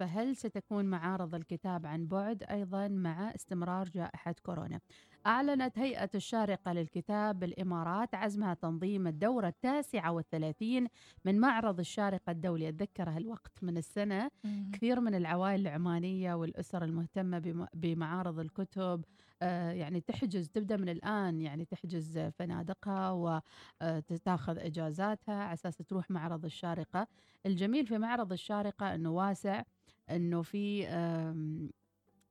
فهل ستكون معارض الكتاب عن بعد أيضا مع استمرار جائحة كورونا؟ أعلنت هيئة الشارقة للكتاب بالإمارات عزمها تنظيم الدورة التاسعة والثلاثين من معرض الشارقة الدولي. أتذكر هالوقت من السنة.
مم.
كثير من العوائل العمانية والأسر المهتمة بم- بمعارض الكتب. آه، يعني تحجز تبدأ من الآن يعني تحجز فنادقها وتاخذ إجازاتها على أساس تروح معرض الشارقة. الجميل في معرض الشارقة أنه واسع أنه في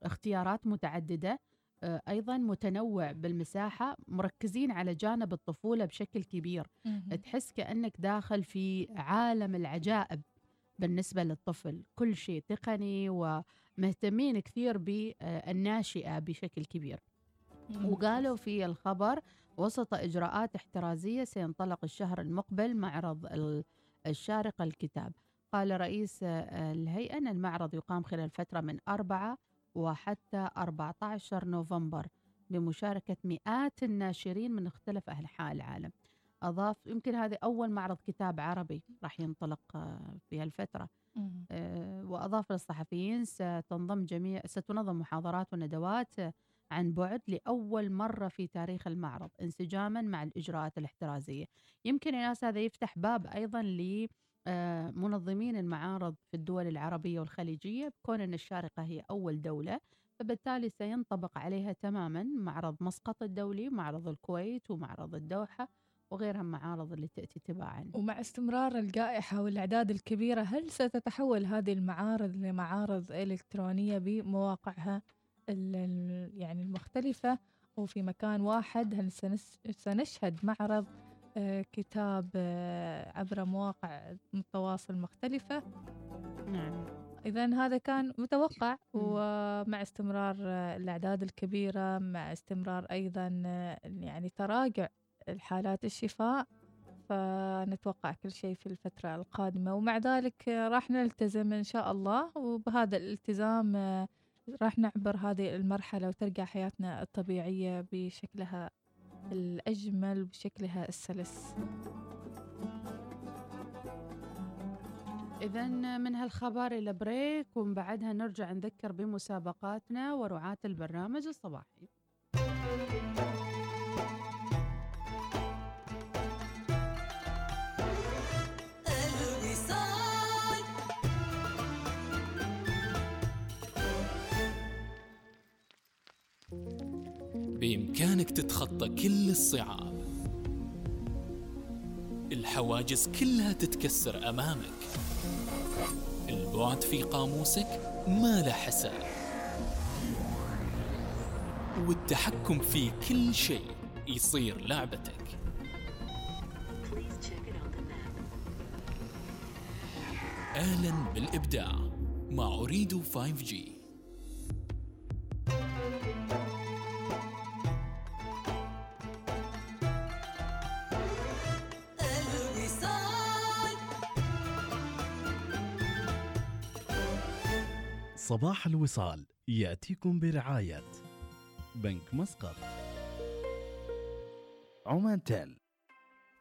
اختيارات متعددة. آه، أيضا متنوع بالمساحة مركزين على جانب الطفولة بشكل كبير
مم.
تحس كأنك داخل في عالم العجائب بالنسبة للطفل كل شيء تقني ومهتمين كثير بالناشئة بشكل كبير
مم.
وقالوا في الخبر وسط إجراءات احترازية سينطلق الشهر المقبل معرض ال- الشارقة الكتاب قال رئيس آه، الهيئة أن المعرض يقام خلال فترة من 4 وحتى 14 نوفمبر بمشاركة مئات الناشرين من مختلف أنحاء العالم. أضاف يمكن هذه أول معرض كتاب عربي راح ينطلق آه، في هالفترة. آه، وأضاف للصحفيين ستنضم جميع ستنظم محاضرات وندوات عن بعد لأول مرة في تاريخ المعرض انسجاما مع الإجراءات الاحترازية. يمكن يا ناس هذا يفتح باب أيضا لمنظمين المعارض في الدول العربية والخليجية بكون أن الشارقة هي أول دولة فبالتالي سينطبق عليها تماما معرض مسقط الدولي معرض الكويت ومعرض الدوحة وغيرها من المعارض اللي تأتي تباعا.
ومع استمرار الجائحة والأعداد الكبيرة هل ستتحول هذه المعارض لمعارض إلكترونية بمواقعها يعني المختلفة وفي مكان واحد؟ هل سنشهد معرض آه، كتاب آه، عبر مواقع التواصل مختلفة.
نعم.
إذا هذا كان متوقع ومع استمرار آه، الأعداد الكبيرة مع استمرار أيضا آه، يعني تراجع الحالات الشفاء فنتوقع كل شيء في الفترة القادمة. ومع ذلك راح نلتزم إن شاء الله. وبهذا الالتزام راح نعبر هذه المرحلة وترجع حياتنا الطبيعية بشكلها الأجمل وبشكلها السلس.
إذا من هالخبر إلى بريك ومن بعدها نرجع نذكر بمسابقاتنا ورعاة البرنامج الصباحي.
بإمكانك تتخطى كل الصعاب. الحواجز كلها تتكسر أمامك. البعد في قاموسك ما له حساب. والتحكم في كل شيء يصير لعبتك. أهلا بالإبداع مع أريد 5G
صباح الوصال يأتيكم برعاية بنك مسقط. عمان تيل.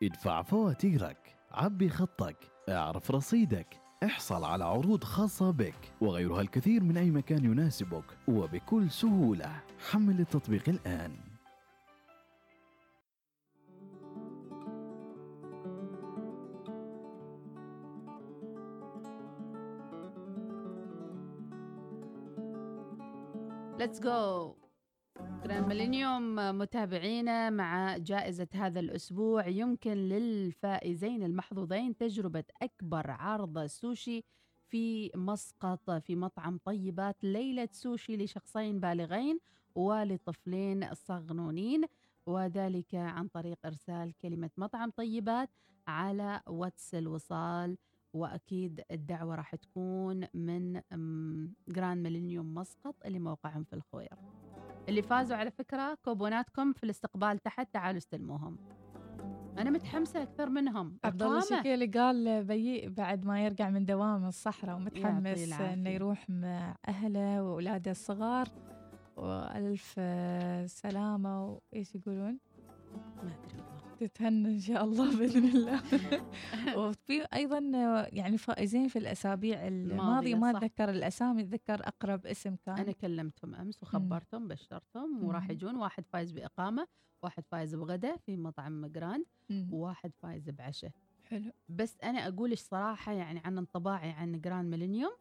ادفع فواتيرك عبي خطك اعرف رصيدك احصل على عروض خاصة بك وغيرها الكثير من أي مكان يناسبك وبكل سهولة. حمل التطبيق الآن.
let's go جراند ميلينيوم متابعينا مع جائزة هذا الأسبوع. يمكن للفائزين المحظوظين تجربة أكبر عرض سوشي في مسقط في مطعم طيبات ليلة سوشي لشخصين بالغين ولطفلين صغنونين وذلك عن طريق إرسال كلمة مطعم طيبات على واتس الوصال وأكيد الدعوة راح تكون من جراند ميلينيوم مسقط اللي موقعهم في الخوير. اللي فازوا على فكرة كوبوناتكم في الاستقبال تحت تعالوا استلموهم. أنا متحمسة أكثر منهم.
عبد. الشكيلي قال بيي بعد ما يرجع من دوام الصحراء ومتحمس. إنه يروح مع أهله وأولاده الصغار وألف آه، سلامة وإيش يقولون؟
ما أدري.
تتهنى إن شاء الله (laughs) بإذن الله. (laughs) وفي أيضا يعني فائزين في الأسابيع الماضية ما. أتذكر الأسامي أتذكر أقرب اسم كان.
أنا كلمتهم أمس وخبرتهم بشرتهم وراح. يجون واحد فايز بإقامة واحد فايز بغداء في مطعم جراند. وواحد فايز بعشاء.
حلو.
بس أنا اقولش صراحة يعني عن انطباعي عن جراند ميلينيوم.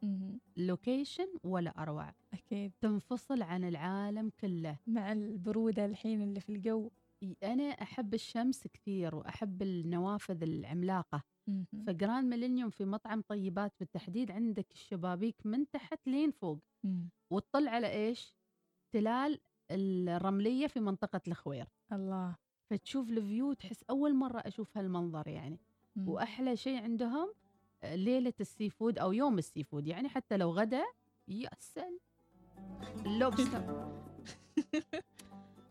location ولا أروع.
أكيد.
تنفصل عن العالم كله.
مع البرودة الحين اللي في الجو.
أنا أحب الشمس كثير وأحب النوافذ
العملاقة.
فجراند ميلينيوم في مطعم طيبات بالتحديد عندك الشبابيك من تحت لين فوق. وتطل على إيش؟ تلال الرملية في منطقة الخوير.
الله.
فتشوف ال view تحس أول مرة أشوف هالمنظر يعني.
مم.
وأحلى شيء عندهم ليلة ال seafood أو يوم ال seafood. يعني حتى لو غدا يا سل (laughs) اللوبستر (laughs)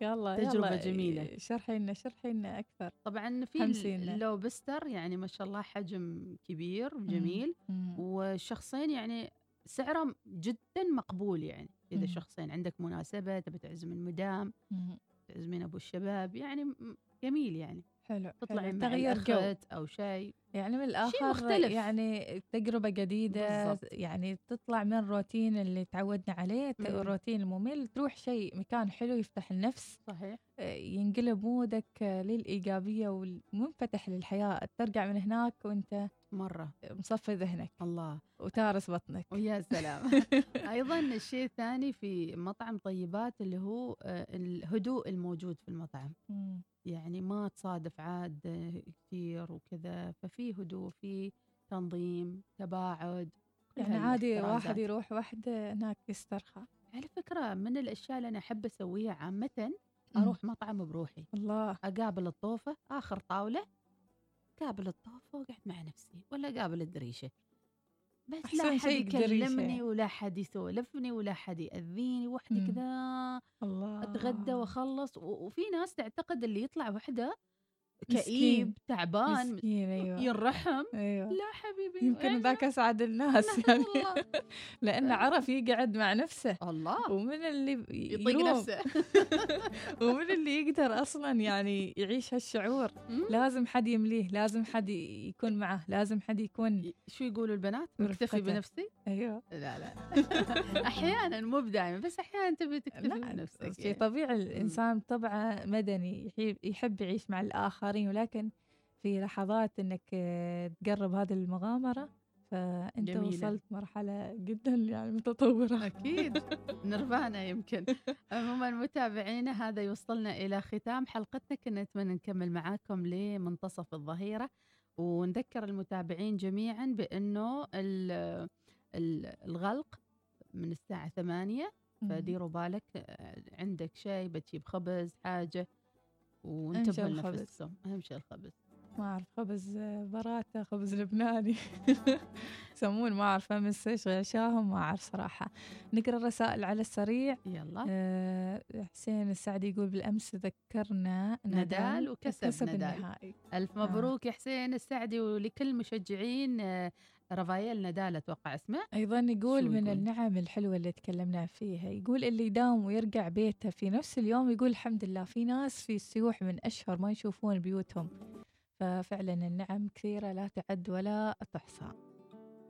يلا
تجربة
يلا
جميلة.
شرحي لنا شرحي لنا أكثر
طبعا في. اللوبستر يعني ما شاء الله حجم كبير وجميل. والشخصين يعني سعره جدا مقبول يعني إذا
مم.
شخصين عندك مناسبة تبي تعزم المدام
مم.
تعزمين أبو الشباب يعني جميل يعني
حلو
تطلعين. مع
تغيير جو
أو شيء
يعني من الآخر
مختلف.
يعني تجربة جديدة
بالضبط.
يعني تطلع من الروتين اللي تعودنا عليه
مم.
الروتين الممل تروح شيء مكان حلو يفتح النفس
صحيح
آه، ينقلب mood ك آه، للإيجابية والمنفتح للحياة ترجع من هناك وأنت
مرة
مصفي ذهنك
الله
وتارس بطنك
ويا (laughs) سلام أيضا الشيء الثاني في مطعم طيبات اللي هو آه، الهدوء الموجود في المطعم
مم.
يعني ما تصادف عاد كثير وكذا ففي هدوء في تنظيم تباعد
يعني عادي. واحد يروح وحده هناك يسترخى
على فكرة من الأشياء اللي أنا أحب أسويها عامة أروح مطعم بروحي
الله
أقابل الطوفة آخر طاولة قابل الطوفة وقعد مع نفسي ولا قابل الدريشة بس لا حد
الدريشة.
يكلمني ولا حد يسولفني ولا حد يأذيني وحدي. كذا
الله
أتغدى وأخلص و- وفي ناس تعتقد اللي يطلع
وحدة.
كئيب تعبان
مسكين أيوه.
ينرحم.
أيوه.
لا حبيبي
يمكن ذاك أسعد الناس
لا
يعني. (laughs) لأنه عرف يقعد مع نفسه.
الله.
ومن اللي
يطيق نفسه. (laughs)
ومن اللي يقدر أصلا يعني يعيش هالشعور. لازم حد يمليه لازم حد يكون معه لازم حد يكون
شو يقولوا البنات؟ مكتفي. بنفسي؟
أيوه.
لا لا. (laughs) أحيانا مو بدائما بس أحيانا تبي تكتفي بنفسك
شيء
يعني.
طبيعي. الإنسان بطبعه مدني يحب يعيش مع الاخرين ولكن في لحظات إنك آه، تقرب هذه المغامرة فأنت
جميلة.
وصلت مرحلة جدا يعني متطورة.
أكيد. (laughs) نيرفانا يمكن. عموما متابعينا هذا يوصلنا إلى ختام حلقتنا كنا نتمنى نكمل معاكم لمنتصف الظهيرة. ونذكر المتابعين جميعا ال- الغلق من الساعة ثمانية. فديروا بالك آه، عندك شاي بتجيب خبز حاجة وانتبهوا. لنفسكم أهم شيء الخبز.
ما أعرف خبز آه، براتا خبز لبناني. (laughs) يسمون ما أعرف أمس إيش غشاهم ما أعرف صراحة. نقرأ الرسائل على السريع.
يلا.
آه، حسين السعدي يقول بالأمس ذكرنا
نادال وكسب نادال.
النهائي.
ألف مبروك يا حسين السعدي ولكل مشجعين. آه، رافائيل نادال أتوقع اسمه.
أيضا يقول من
يقول؟
النعم الحلوة اللي تكلمنا فيها يقول اللي يداوم ويرجع بيته في نفس اليوم يقول الحمد لله في ناس في سيوح من أشهر ما يشوفون بيوتهم. ففعلا النعم كثيرة لا تعد ولا تحصى.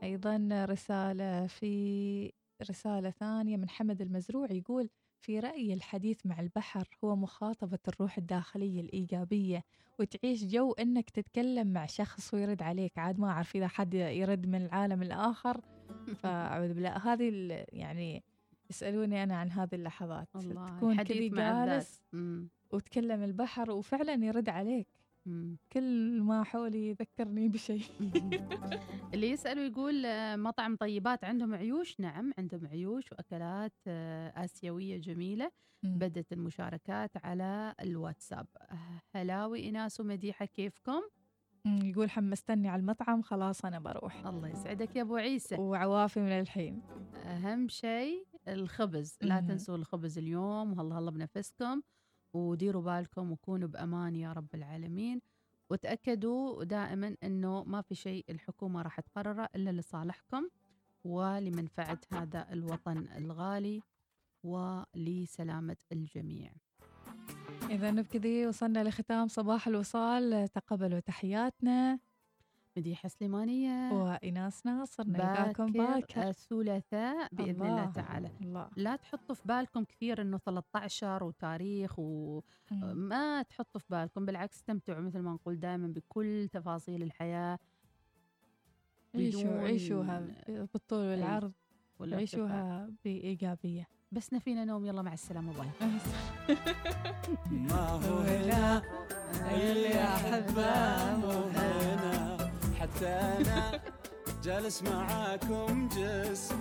أيضا رسالة في رسالة ثانية من حمد المزروع يقول في رأيي الحديث مع البحر هو مخاطبة الروح الداخلية الإيجابية وتعيش جو أنك تتكلم مع شخص ويرد عليك. عاد ما أعرف إذا حد يرد من العالم الآخر. (laughs) فأعوذ بالله. هذه يعني يسألوني أنا عن هذه اللحظات.
الله
تكون كذي جالس. وتكلم البحر وفعلا يرد عليك. كل ما حولي يذكرني بشيء. (laughs)
اللي يسأل ويقول آه، مطعم طيبات عندهم عيوش؟ نعم عندهم عيوش وأكلات آه، آسيوية جميلة. بدت المشاركات على الواتساب. هلاوي إناس ومديحة كيفكم؟
يقول حمستني على المطعم خلاص أنا بروح.
الله يسعدك يا أبو عيسى.
وعوافي من الحين.
أهم شيء الخبز. لا. تنسوا الخبز اليوم وهلا هلا بنفسكم. وديروا بالكم وكونوا بأمان يا رب العالمين. وتأكدوا دائما أنه ما في شيء الحكومة راح تقرره إلا لصالحكم ولمنفعة هذا الوطن الغالي ولسلامة الجميع.
إذا بكذي وصلنا لختام صباح الوصال. تقبلوا تحياتنا.
مديحة سليمانية
وإناس ناصر نلقاكم باكر
الثلاثاء بإذن الله,
الله.
الله تعالى.
الله.
لا تحطوا في بالكم كثير إنه 13 وتاريخ. وما تحطوا في بالكم بالعكس استمتعوا مثل ما نقول دائما بكل تفاصيل الحياة.
عيشوا عيشوها بالطول والعرض. عيشوها بإيجابية.
بس نفينا نوم يلا مع السلامة باي. (laughs)
ما هو هنا؟ (laughs) اللي أحبه مو هنا. حتى أنا جالس معاكم جس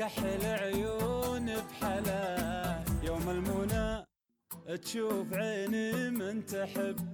وكحل عيون بحلا. يوم المنى تشوف عيني من تحب.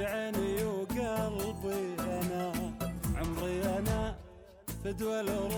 في عيني وقلبي أنا عمري أنا فدوى روحه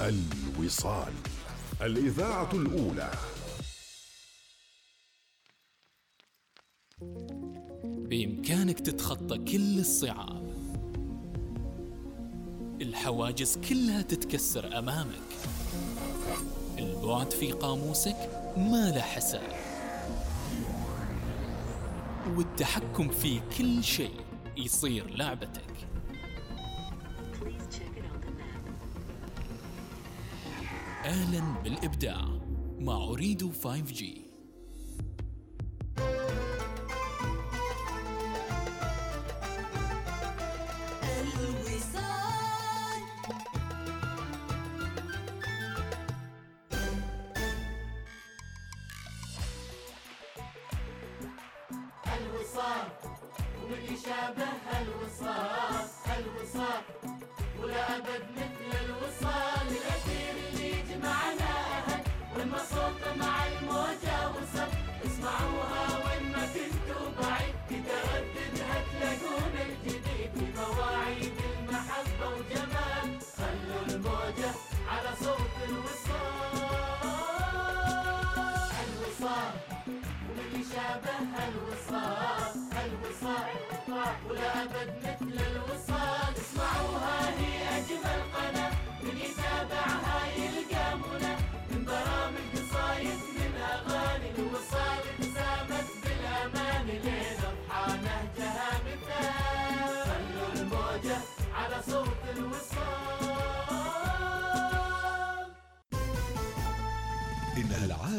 الوصال. الإذاعة الأولى.
بإمكانك تتخطى كل الصعاب.
الحواجز كلها تتكسر أمامك. البعد في قاموسك ما له حساب. والتحكم في كل شيء يصير لعبتك. أهلا بالإبداع مع أريد 5G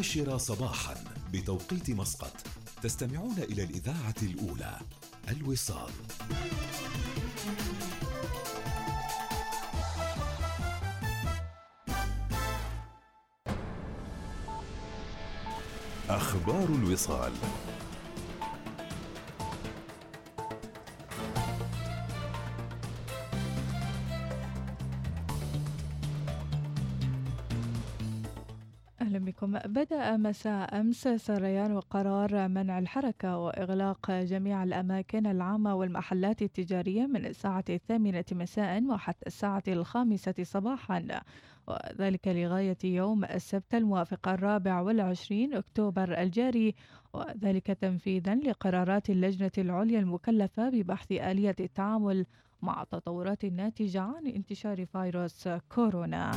العاشرة صباحا بتوقيت مسقط. تستمعون إلى الإذاعة الأولى الوصال.
أخبار الوصال.
بدأ مساء أمس سريان قرار منع الحركة وإغلاق جميع الأماكن العامة والمحلات التجارية من الساعة الثامنة مساء وحتى الساعة الخامسة صباحا. وذلك لغاية يوم السبت الموافق الرابع والعشرين أكتوبر الجاري. وذلك تنفيذا لقرارات اللجنة العليا المكلفة ببحث آلية التعامل مع التطورات الناتجة عن انتشار فيروس كورونا.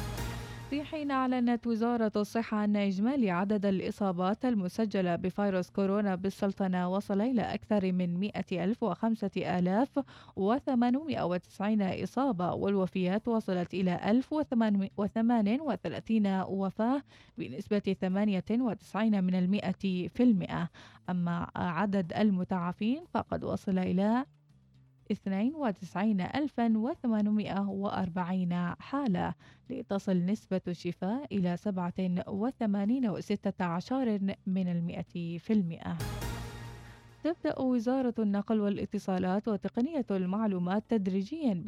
في حين أعلنت وزارة الصحة أن إجمالي عدد الإصابات المسجلة بفيروس كورونا بالسلطنة وصل إلى أكثر من 100 ألف وخمسة آلاف وثمانمائة وتسعين إصابة والوفيات وصلت إلى 1038 وفاة بنسبة 98 من المئة في المئة. أما عدد المتعافين فقد وصل إلى 92840 حالة لتصل نسبة الشفاء إلى 87 وستة عشر من المئة في المئة. تبدأ وزارة النقل والاتصالات وتقنية المعلومات تدريجيا